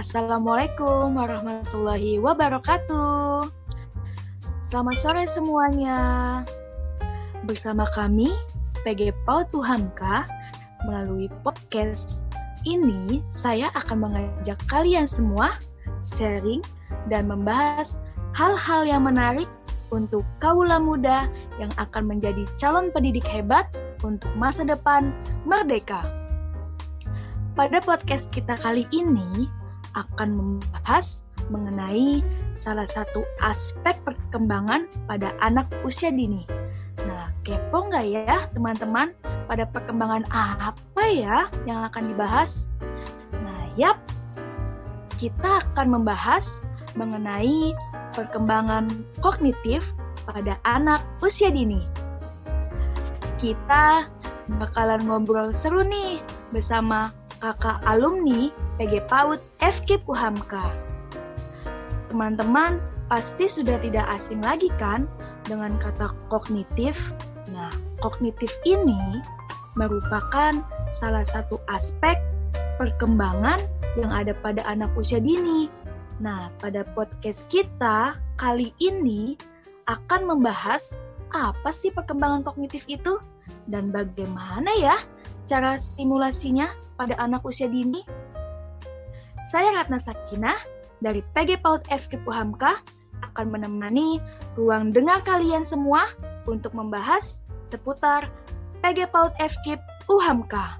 Assalamualaikum warahmatullahi wabarakatuh. Selamat sore semuanya. Bersama kami, PG Paut Tuhamka, melalui podcast ini saya akan mengajak kalian semua sharing dan membahas hal-hal yang menarik untuk kaula muda yang akan menjadi calon pendidik hebat untuk masa depan merdeka. Pada podcast kita kali ini akan membahas mengenai salah satu aspek perkembangan pada anak usia dini. Nah, kepo nggak ya teman-teman pada perkembangan apa ya yang akan dibahas? Nah, yap, kita akan membahas mengenai perkembangan kognitif pada anak usia dini. Kita bakalan ngobrol seru nih bersama kakak alumni PG PAUD FK Puhamka. Teman-teman pasti sudah tidak asing lagi kan dengan kata kognitif. Nah, kognitif ini merupakan salah satu aspek perkembangan yang ada pada anak usia dini. Nah, pada podcast kita kali ini akan membahas apa sih perkembangan kognitif itu dan bagaimana ya cara stimulasinya pada anak usia dini? Saya Ratna Sakinah dari PG PAUD FK Puhamka akan menemani ruang dengar kalian semua untuk membahas seputar PG PAUD FK Puhamka.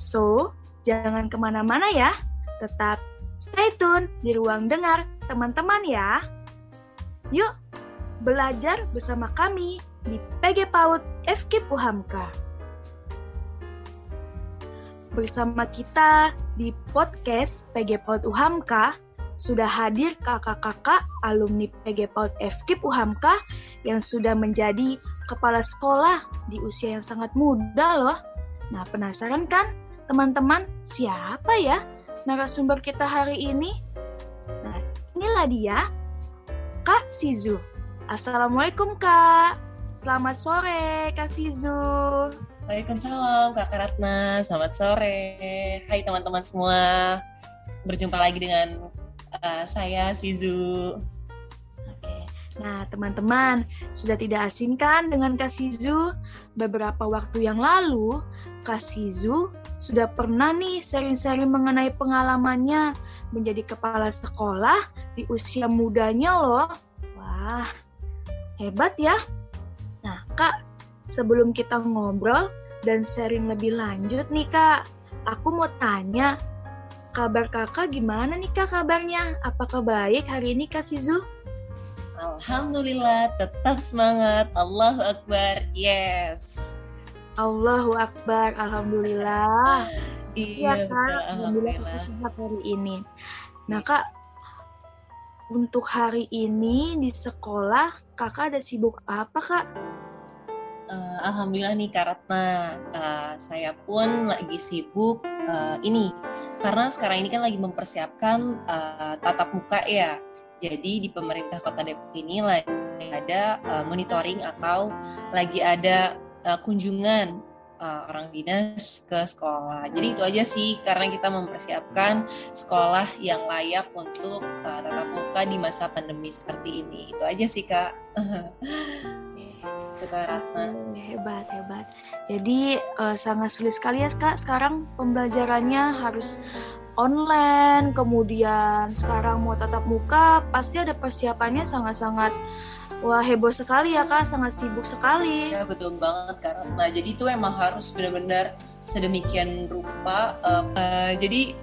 So, jangan ke mana-mana ya, tetap stay tune di ruang dengar teman-teman ya. Yuk, belajar bersama kami di PG PAUD FK Puhamka bersama kita di podcast PG PAUD UHAMKA sudah hadir kakak-kakak alumni PG PAUD FKIP UHAMKA yang sudah menjadi kepala sekolah di usia yang sangat muda loh. Nah penasaran kan teman-teman siapa ya narasumber kita hari ini? Nah inilah dia Kak Sizu. Assalamualaikum Kak. Selamat sore Kak Sizu. Waalaikumsalam Kak Ratna, selamat sore. Hai teman-teman semua, berjumpa lagi dengan uh, saya Sizu. Oke, nah teman-teman sudah tidak asing kan dengan Kak Sizu? Beberapa waktu yang lalu, Kak Sizu sudah pernah nih sering-sering mengenai pengalamannya menjadi kepala sekolah di usia mudanya loh. Wah, hebat ya. Nah, Kak, sebelum kita ngobrol, dan sharing lebih lanjut nih kak, aku mau tanya, kabar kakak gimana nih kak kabarnya? Apakah baik hari ini kak Sizu? Alhamdulillah, tetap semangat. Allahu Akbar, yes. Allahu Akbar, Alhamdulillah. Iya, iya kak, Alhamdulillah sehat hari ini. Nah kak, untuk hari ini di sekolah kakak ada sibuk apa kak? Uh, alhamdulillah nih Karatna, uh, saya pun lagi sibuk uh, ini karena sekarang ini kan lagi mempersiapkan uh, tatap muka ya. Jadi di pemerintah Kota Depok ini lagi ada uh, monitoring atau lagi ada uh, kunjungan uh, orang dinas ke sekolah. Jadi itu aja sih karena kita mempersiapkan sekolah yang layak untuk uh, tatap muka di masa pandemi seperti ini. Itu aja sih kak. Kak Ratna. Hebat, hebat. Jadi uh, sangat sulit sekali ya Kak sekarang pembelajarannya harus online, kemudian sekarang mau tatap muka, pasti ada persiapannya sangat-sangat Wah heboh sekali ya kak, sangat sibuk sekali. Ya betul banget kak. Nah jadi itu emang harus benar-benar sedemikian rupa. Uh, uh, jadi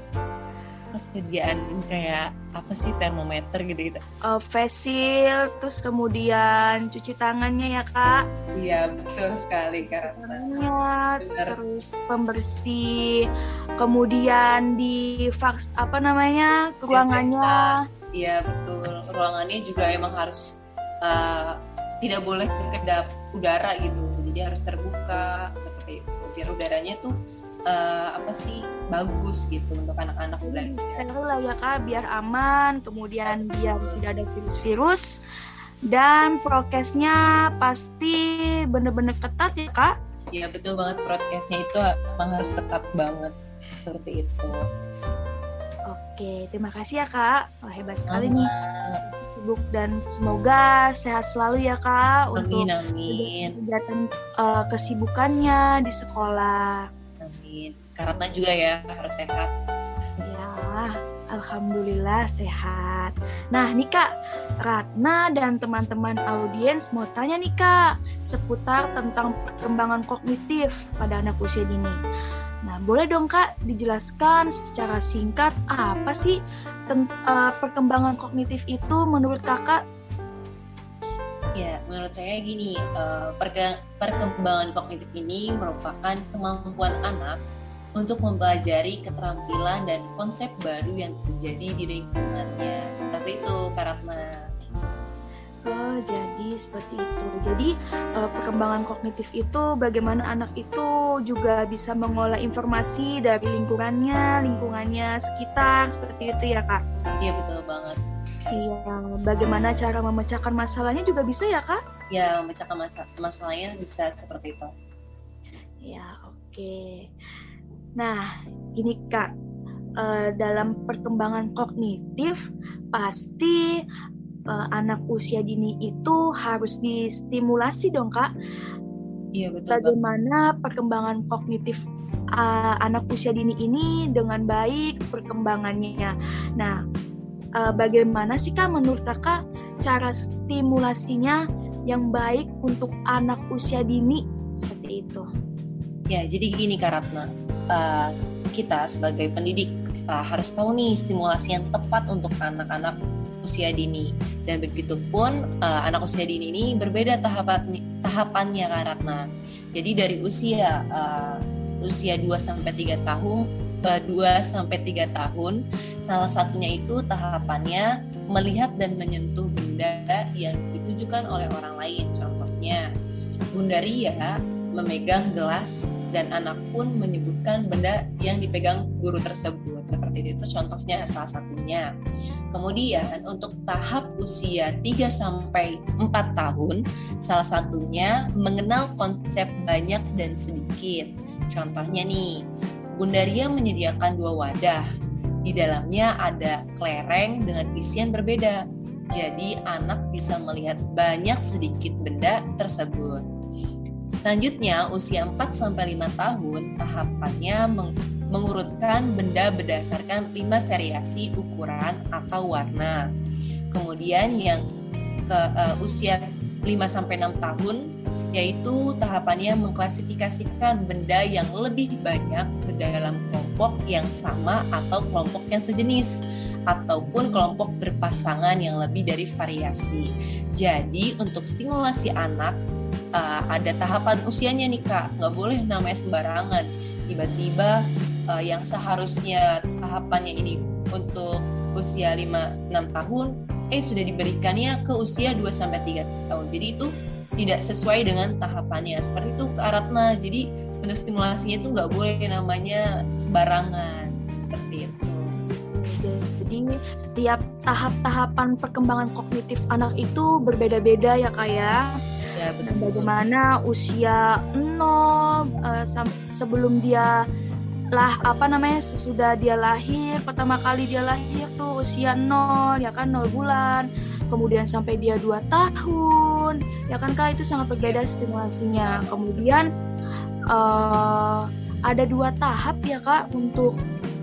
kesediaan kayak apa sih termometer gitu gitu? Uh, facial, terus kemudian cuci tangannya ya kak? Iya betul sekali karena terus pembersih, kemudian di fax apa namanya ruangannya? Iya betul, ruangannya juga emang harus uh, tidak boleh berkedap udara gitu, jadi harus terbuka seperti itu. Biar udaranya tuh uh, apa sih bagus gitu untuk anak-anak belajar. Sekali lah ya kak, biar aman, kemudian biar tidak ada virus-virus dan prokesnya pasti bener-bener ketat ya kak. Iya betul banget prokesnya itu emang harus ketat banget seperti itu. Oke, terima kasih ya kak. Wah hebat sekali nih. Sibuk dan semoga sehat selalu ya kak amin, untuk amin. kegiatan uh, kesibukannya di sekolah. Amin. Karena juga ya harus sehat. Ya, alhamdulillah sehat. Nah nih kak, Ratna dan teman-teman audiens mau tanya nih kak seputar tentang perkembangan kognitif pada anak usia dini. Nah, boleh dong Kak dijelaskan secara singkat apa sih uh, perkembangan kognitif itu menurut Kakak? Ya, menurut saya gini, uh, perkembangan kognitif ini merupakan kemampuan anak untuk mempelajari keterampilan dan konsep baru yang terjadi di lingkungannya. Seperti itu, Kak Ratna. Oh, jadi seperti itu. Jadi uh, perkembangan kognitif itu bagaimana anak itu juga bisa mengolah informasi dari lingkungannya, lingkungannya sekitar seperti itu ya kak? Iya betul banget. Iya, bagaimana cara memecahkan masalahnya juga bisa ya kak? Ya, memecahkan masalahnya bisa seperti itu. Ya, oke. Okay. Nah, gini kak, uh, dalam perkembangan kognitif pasti uh, anak usia dini itu harus distimulasi dong kak. Iya betul. Bagaimana Pak. perkembangan kognitif uh, anak usia dini ini dengan baik perkembangannya. Nah, uh, bagaimana sih kak menurut kakak cara stimulasinya yang baik untuk anak usia dini? Seperti itu? Ya, jadi gini Kak Ratna, uh, kita sebagai pendidik uh, harus tahu nih stimulasi yang tepat untuk anak-anak usia dini. Dan begitupun uh, anak usia dini ini berbeda tahapan tahapannya karena jadi dari usia uh, usia 2 sampai 3 tahun 2 sampai 3 tahun salah satunya itu tahapannya melihat dan menyentuh benda yang ditujukan oleh orang lain contohnya Bunda Ria memegang gelas dan anak pun menyebutkan benda yang dipegang guru tersebut. Seperti itu contohnya salah satunya. Kemudian untuk tahap usia 3 sampai 4 tahun, salah satunya mengenal konsep banyak dan sedikit. Contohnya nih, Bundaria menyediakan dua wadah. Di dalamnya ada kelereng dengan isian berbeda. Jadi anak bisa melihat banyak sedikit benda tersebut. Selanjutnya, usia 4 sampai 5 tahun, tahapannya meng mengurutkan benda berdasarkan 5 seriasi ukuran atau warna. Kemudian yang ke uh, usia 5 sampai 6 tahun yaitu tahapannya mengklasifikasikan benda yang lebih banyak ke dalam kelompok yang sama atau kelompok yang sejenis ataupun kelompok berpasangan yang lebih dari variasi. Jadi untuk stimulasi anak uh, ada tahapan usianya nih kak nggak boleh namanya sembarangan tiba-tiba uh, yang seharusnya tahapannya ini untuk usia 5-6 tahun eh sudah diberikannya ke usia 2 sampai 3 tahun. Jadi itu tidak sesuai dengan tahapannya. Seperti itu Kak Ratna. Jadi untuk stimulasinya itu nggak boleh namanya sembarangan seperti itu. Jadi setiap tahap-tahapan perkembangan kognitif anak itu berbeda-beda ya kak ya. Ya, benar. Bagaimana usia 0 uh, sebelum dia lah apa namanya sesudah dia lahir pertama kali dia lahir tuh usia 0 ya kan 0 bulan kemudian sampai dia 2 tahun. Ya kan kak? Itu sangat berbeda stimulasinya. Kemudian uh, ada dua tahap ya kak untuk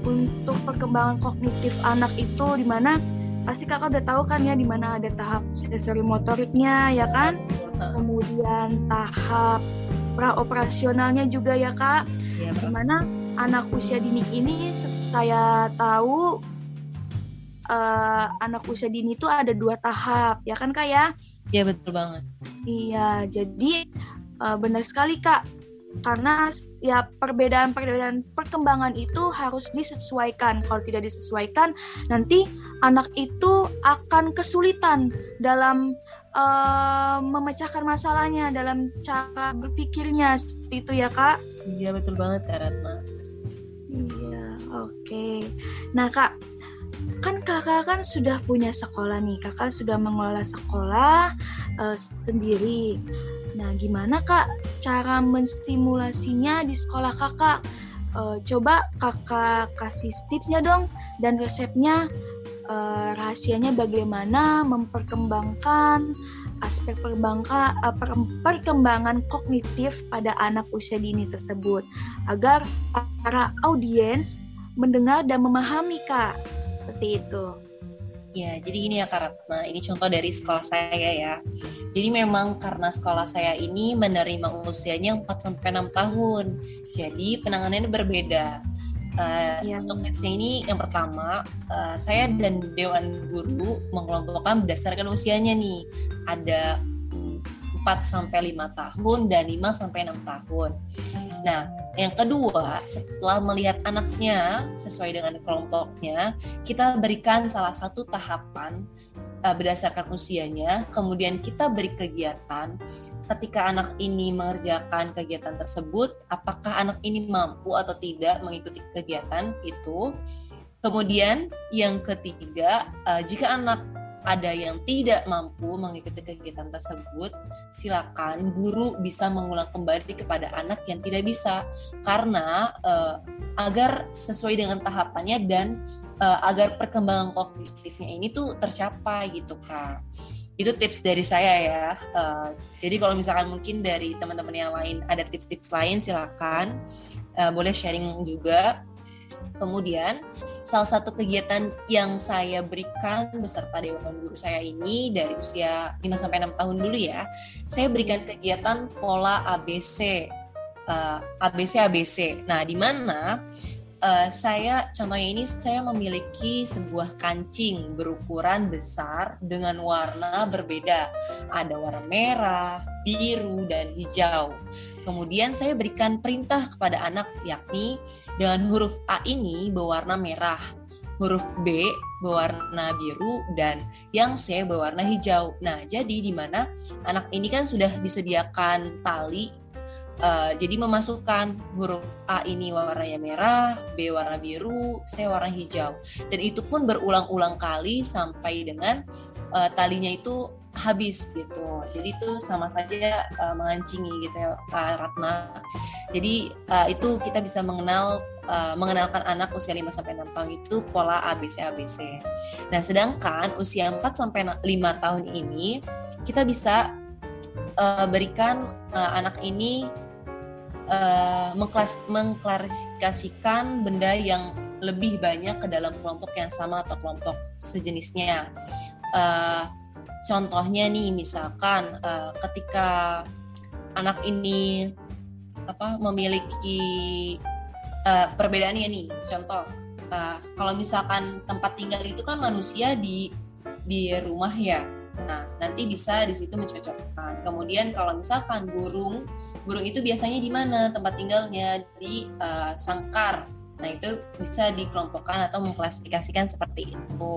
untuk perkembangan kognitif anak itu di mana pasti kakak udah tahu kan ya di mana ada tahap sensori motoriknya ya kan? Kemudian tahap pra operasionalnya juga ya kak. Ya, di mana anak usia dini ini saya tahu uh, anak usia dini itu ada dua tahap ya kan kak ya iya betul banget iya jadi uh, benar sekali kak karena ya perbedaan-perbedaan perkembangan itu harus disesuaikan. Kalau tidak disesuaikan, nanti anak itu akan kesulitan dalam uh, memecahkan masalahnya, dalam cara berpikirnya seperti itu ya kak. Iya betul banget kak Ratma. Iya oke. Okay. Nah kak, kakak kan sudah punya sekolah nih, kakak sudah mengelola sekolah uh, sendiri. Nah, gimana Kak cara menstimulasinya di sekolah Kakak? E, coba Kakak kasih tipsnya dong dan resepnya uh, rahasianya bagaimana memperkembangkan aspek perbangka, uh, per, perkembangan kognitif pada anak usia dini tersebut agar para audiens mendengar dan memahami kak seperti itu. Ya, jadi ini ya Kak Ratna, ini contoh dari sekolah saya ya. Jadi memang karena sekolah saya ini menerima usianya 4 sampai 6 tahun. Jadi penanganannya berbeda. Uh, ya. Untuk tipsnya ini yang pertama, uh, saya dan Dewan Guru mengelompokkan berdasarkan usianya nih. Ada 4 sampai 5 tahun dan 5 sampai 6 tahun. Nah, yang kedua, setelah melihat anaknya sesuai dengan kelompoknya, kita berikan salah satu tahapan uh, berdasarkan usianya, kemudian kita beri kegiatan. Ketika anak ini mengerjakan kegiatan tersebut, apakah anak ini mampu atau tidak mengikuti kegiatan itu? Kemudian yang ketiga, uh, jika anak ada yang tidak mampu mengikuti kegiatan tersebut, silakan guru bisa mengulang kembali kepada anak yang tidak bisa karena uh, agar sesuai dengan tahapannya dan uh, agar perkembangan kognitifnya ini tuh tercapai gitu kak. Itu tips dari saya ya. Uh, jadi kalau misalkan mungkin dari teman-teman yang lain ada tips-tips lain silakan uh, boleh sharing juga Kemudian salah satu kegiatan yang saya berikan beserta dewan guru saya ini dari usia 5 sampai 6 tahun dulu ya. Saya berikan kegiatan pola ABC uh, ABC ABC. Nah, di mana uh, saya contohnya ini saya memiliki sebuah kancing berukuran besar dengan warna berbeda. Ada warna merah, biru dan hijau. Kemudian saya berikan perintah kepada anak yakni dengan huruf A ini berwarna merah, huruf B berwarna biru dan yang C berwarna hijau. Nah, jadi di mana anak ini kan sudah disediakan tali Uh, jadi memasukkan huruf A ini warnanya merah, B warna biru, C warna hijau. Dan itu pun berulang-ulang kali sampai dengan uh, talinya itu habis gitu. Jadi itu sama saja uh, mengancingi gitu ya Pak Ratna. Jadi uh, itu kita bisa mengenal uh, mengenalkan anak usia 5 sampai 6 tahun itu pola ABC ABC. Nah, sedangkan usia 4 sampai 5 tahun ini kita bisa uh, berikan uh, anak ini uh, mengklas mengklarifikasikan benda yang lebih banyak ke dalam kelompok yang sama atau kelompok sejenisnya. Uh, contohnya nih, misalkan uh, ketika anak ini apa memiliki uh, perbedaannya nih, contoh uh, kalau misalkan tempat tinggal itu kan manusia di di rumah ya, nah nanti bisa di situ mencocokkan. Kemudian kalau misalkan burung burung itu biasanya di mana tempat tinggalnya? Di uh, sangkar. Nah itu bisa dikelompokkan atau mengklasifikasikan seperti itu.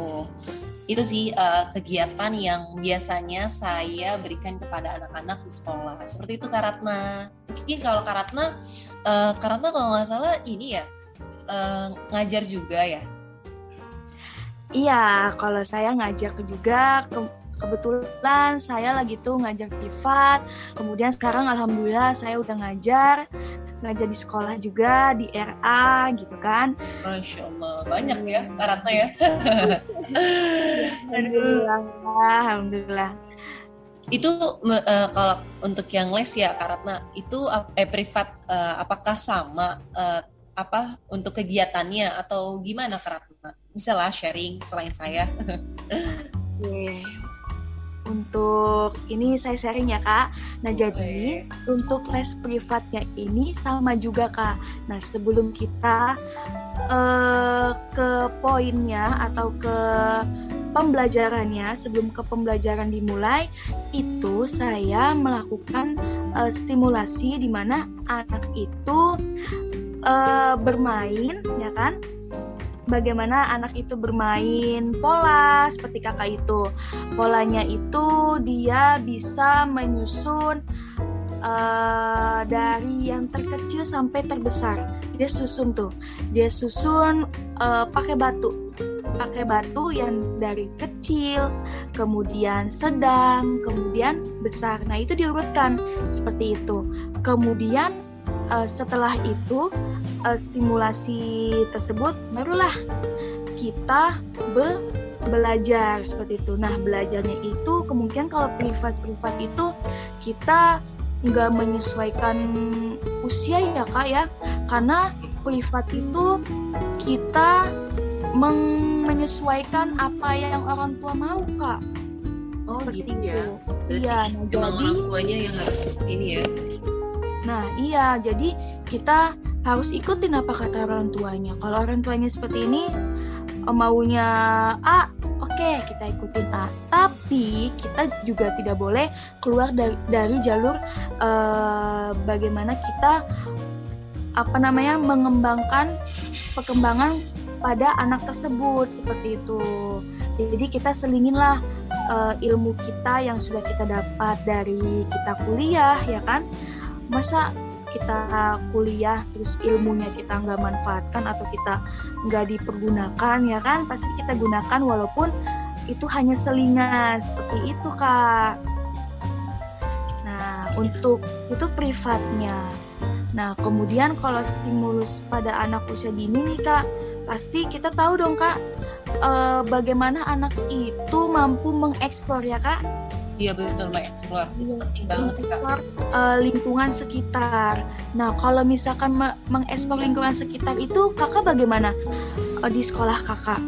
Itu sih uh, kegiatan yang biasanya saya berikan kepada anak-anak di sekolah. Seperti itu Karatna mungkin kalau Karatna uh, Karatna kalau nggak salah ini ya uh, ngajar juga ya? Iya, kalau saya ngajar juga ke kebetulan saya lagi tuh ngajar privat kemudian sekarang alhamdulillah saya udah ngajar ngajar di sekolah juga di RA gitu kan. Masya Allah banyak ya Ratna ya. Alhamdulillah Alhamdulillah. Itu uh, kalau untuk yang les ya Karatna itu eh privat uh, apakah sama uh, apa untuk kegiatannya atau gimana Karatna bisa lah sharing selain saya. Yeah untuk ini saya sharing ya kak. Nah jadi okay. untuk les privatnya ini sama juga kak. Nah sebelum kita uh, ke poinnya atau ke pembelajarannya sebelum ke pembelajaran dimulai itu saya melakukan uh, stimulasi di mana anak itu uh, bermain ya kan bagaimana anak itu bermain pola seperti kakak itu. Polanya itu dia bisa menyusun uh, dari yang terkecil sampai terbesar. Dia susun tuh, dia susun uh, pakai batu, pakai batu yang dari kecil, kemudian sedang, kemudian besar. Nah itu diurutkan seperti itu. Kemudian uh, setelah itu uh, stimulasi tersebut barulah kita be belajar seperti itu. Nah, belajarnya itu kemungkinan kalau privat-privat itu kita nggak menyesuaikan usia ya kak ya, karena privat itu kita menyesuaikan apa yang orang tua mau kak. Oh Seperti gitu ya. iya, nah, jadi orang tuanya yang harus ini ya. Nah iya, jadi kita harus ikutin apa kata orang tuanya. Kalau orang tuanya seperti ini, maunya A, oke okay, kita ikutin A. Tapi kita juga tidak boleh keluar dari, dari jalur uh, bagaimana kita apa namanya mengembangkan perkembangan pada anak tersebut seperti itu. Jadi kita selinginlah uh, ilmu kita yang sudah kita dapat dari kita kuliah ya kan. Masa kita kuliah terus ilmunya kita nggak manfaatkan atau kita nggak dipergunakan ya kan? Pasti kita gunakan walaupun itu hanya selingan seperti itu kak. Nah untuk itu privatnya. Nah kemudian kalau stimulus pada anak usia dini nih kak pasti kita tahu dong kak eh, bagaimana anak itu mampu mengeksplor ya kak Iya betul mengeksplor itu iya, penting banget kak. Uh, lingkungan sekitar. Nah kalau misalkan mengeksplor lingkungan sekitar itu kakak bagaimana uh, di sekolah kakak?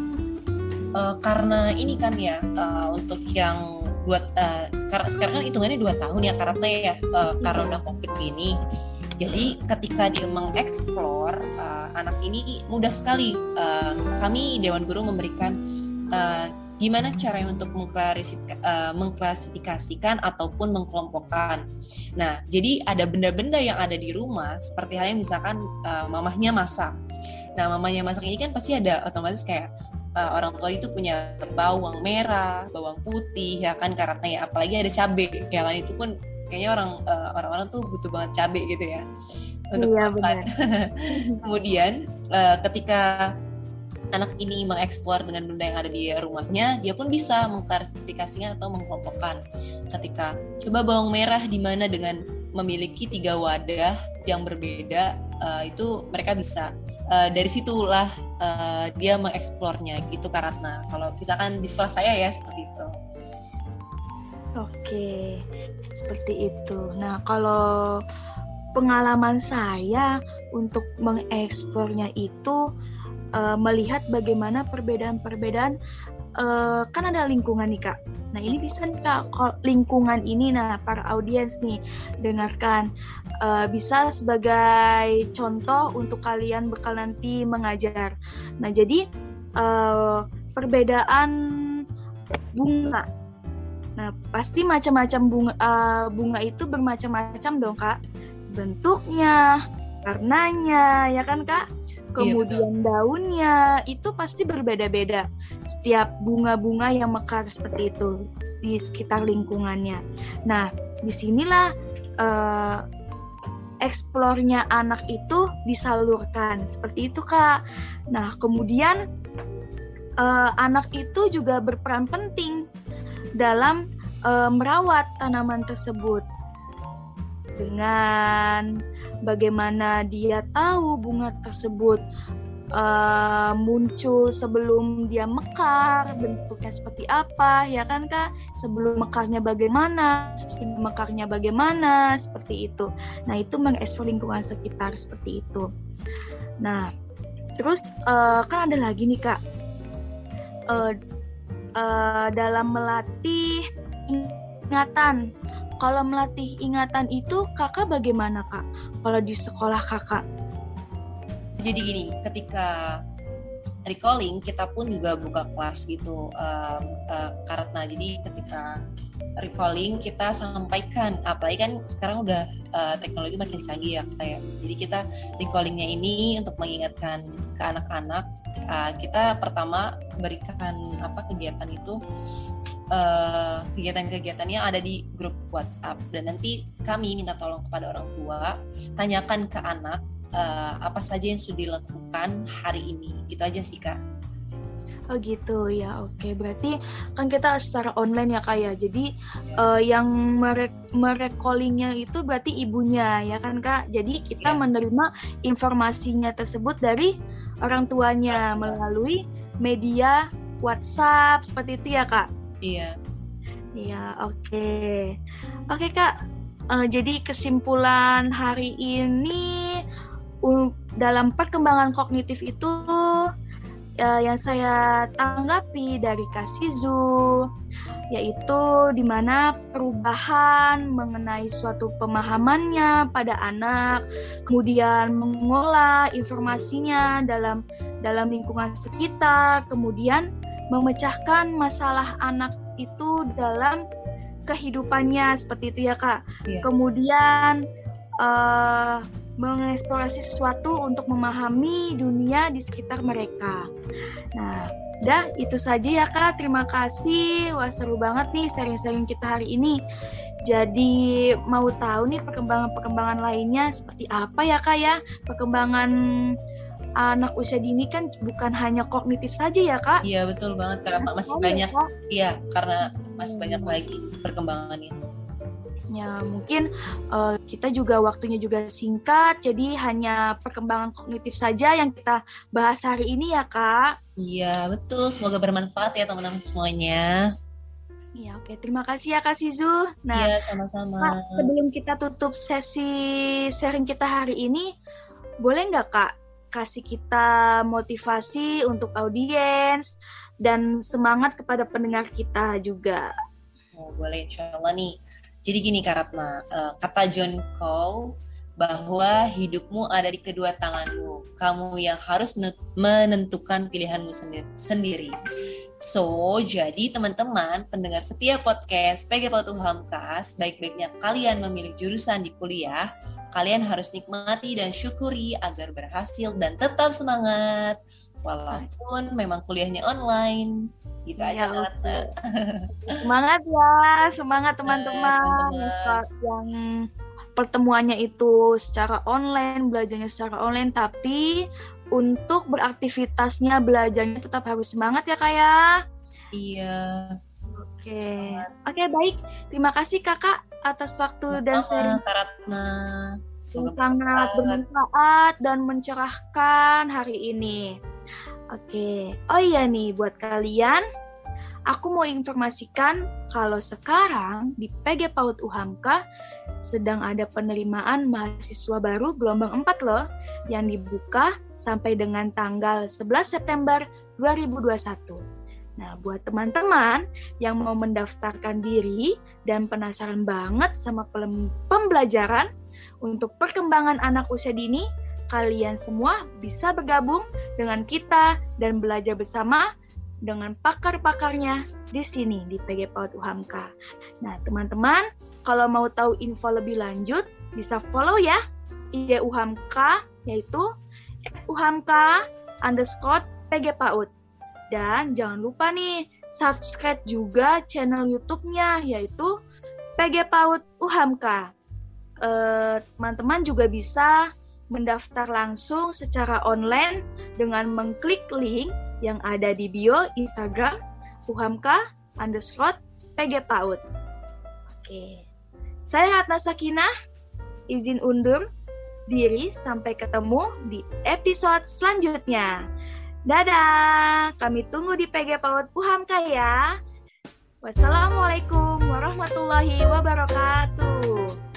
Uh, karena ini kan ya uh, untuk yang buat uh, karena sekarang kan hitungannya dua tahun ya karena ya uh, karena covid ini. Jadi ketika dia mengeksplor uh, anak ini mudah sekali uh, kami Dewan Guru memberikan uh, gimana caranya untuk uh, mengklasifikasikan ataupun mengkelompokkan. Nah, jadi ada benda-benda yang ada di rumah, seperti halnya misalkan uh, mamahnya masak. Nah, mamahnya masak ini kan pasti ada otomatis kayak uh, orang tua itu punya bawang merah, bawang putih, ya kan karena ya apalagi ada cabai, ya kan itu pun kayaknya orang uh, orang-orang tuh butuh banget cabai gitu ya untuk iya, makan. Kemudian uh, ketika anak ini mengeksplor dengan benda yang ada di rumahnya, dia pun bisa mengklasifikasinya atau mengkelompokkan. Ketika coba bawang merah di mana dengan memiliki tiga wadah yang berbeda, uh, itu mereka bisa. Uh, dari situlah uh, dia mengeksplornya gitu karena kalau misalkan di sekolah saya ya seperti itu. Oke, seperti itu. Nah kalau pengalaman saya untuk mengeksplornya itu uh, melihat bagaimana perbedaan-perbedaan uh, kan ada lingkungan nih kak. Nah ini bisa nih kak lingkungan ini nah para audiens nih dengarkan uh, bisa sebagai contoh untuk kalian bekal nanti mengajar. Nah jadi uh, perbedaan bunga. Nah pasti macam-macam bunga uh, bunga itu bermacam-macam dong kak bentuknya, warnanya ya kan kak kemudian iya, daunnya itu pasti berbeda-beda setiap bunga-bunga yang mekar seperti itu di sekitar lingkungannya. Nah, di sinilah uh, eksplornya anak itu disalurkan seperti itu kak. Nah, kemudian uh, anak itu juga berperan penting dalam uh, merawat tanaman tersebut dengan bagaimana dia tahu bunga tersebut uh, muncul sebelum dia mekar, bentuknya seperti apa, ya kan kak? Sebelum mekarnya bagaimana, sebelum mekarnya bagaimana, seperti itu. Nah itu mengeksplor lingkungan sekitar seperti itu. Nah terus uh, kan ada lagi nih kak, uh, uh, dalam melatih ingatan kalau melatih ingatan itu kakak bagaimana kak? Kalau di sekolah kakak? Jadi gini, ketika recalling kita pun juga buka kelas gitu um, uh, karena jadi ketika recalling kita sampaikan apalagi kan sekarang udah uh, teknologi makin canggih ya kayak jadi kita recallingnya ini untuk mengingatkan ke anak-anak uh, kita pertama berikan apa kegiatan itu uh, kegiatan-kegiatan yang ada di grup WhatsApp. Dan nanti kami minta tolong kepada orang tua tanyakan ke anak uh, apa saja yang sudah dilakukan hari ini. Gitu aja sih kak. Oh gitu. Ya oke. Berarti kan kita secara online ya kak ya. Jadi uh, yang merek merekolingnya itu berarti ibunya ya kan kak? Jadi kita yeah. menerima informasinya tersebut dari orang tuanya melalui media WhatsApp seperti itu ya kak? Iya. Iya, oke. Okay. Oke okay, kak, uh, jadi kesimpulan hari ini uh, dalam perkembangan kognitif itu uh, yang saya tanggapi dari Kasizu yaitu di mana perubahan mengenai suatu pemahamannya pada anak, kemudian mengolah informasinya dalam dalam lingkungan sekitar, kemudian memecahkan masalah anak itu dalam kehidupannya seperti itu ya kak. Yeah. Kemudian uh, mengeksplorasi sesuatu untuk memahami dunia di sekitar mereka. Nah, Dah, itu saja ya Kak. Terima kasih. Wah, seru banget nih sharing-sharing kita hari ini. Jadi mau tahu nih perkembangan-perkembangan lainnya seperti apa ya Kak ya? Perkembangan anak usia dini kan bukan hanya kognitif saja ya Kak? Iya, betul banget karena masih, masih banyak. Ya, iya, karena masih hmm. banyak lagi perkembangannya ya mungkin uh, kita juga waktunya juga singkat jadi hanya perkembangan kognitif saja yang kita bahas hari ini ya kak iya betul semoga bermanfaat ya teman-teman semuanya Iya, oke. Terima kasih ya Kak Sizu. Nah, iya, sama-sama. Kak, sebelum kita tutup sesi sharing kita hari ini, boleh nggak Kak kasih kita motivasi untuk audiens dan semangat kepada pendengar kita juga? Oh, boleh, insya Allah nih. Jadi gini Karatma, uh, kata John Cow bahwa hidupmu ada di kedua tanganmu. Kamu yang harus menentukan pilihanmu sendiri. So, jadi teman-teman pendengar setiap podcast PG Pautu Hamkas, baik-baiknya kalian memilih jurusan di kuliah, kalian harus nikmati dan syukuri agar berhasil dan tetap semangat. Walaupun memang kuliahnya online, gitu aja. ya, semangat ya. Semangat teman-teman. Yang, yang pertemuannya itu secara online belajarnya secara online tapi untuk beraktivitasnya belajarnya tetap harus semangat ya kak ya? Iya. Oke. Okay. oke okay, baik. Terima kasih kakak atas waktu dan sharing Karatna sangat bermanfaat dan mencerahkan hari ini. Oke, oh iya nih buat kalian, aku mau informasikan kalau sekarang di PG PAUD UHAMKA sedang ada penerimaan mahasiswa baru gelombang 4 loh yang dibuka sampai dengan tanggal 11 September 2021. Nah, buat teman-teman yang mau mendaftarkan diri dan penasaran banget sama pembelajaran untuk perkembangan anak usia dini, kalian semua bisa bergabung dengan kita dan belajar bersama dengan pakar-pakarnya di sini di PG PAUD UHAMKA. Nah, teman-teman, kalau mau tahu info lebih lanjut, bisa follow ya IG UHAMKA, yaitu UHAMKA underscore PG PAUD. Dan jangan lupa nih, subscribe juga channel YouTube-nya, yaitu PG PAUD UHAMKA. Eh, teman-teman juga bisa mendaftar langsung secara online dengan mengklik link yang ada di bio Instagram uhamka underscore PG PAUD. Oke, saya Ratna Sakinah, izin undur diri sampai ketemu di episode selanjutnya. Dadah, kami tunggu di PG PAUD Uhamka ya. Wassalamualaikum warahmatullahi wabarakatuh.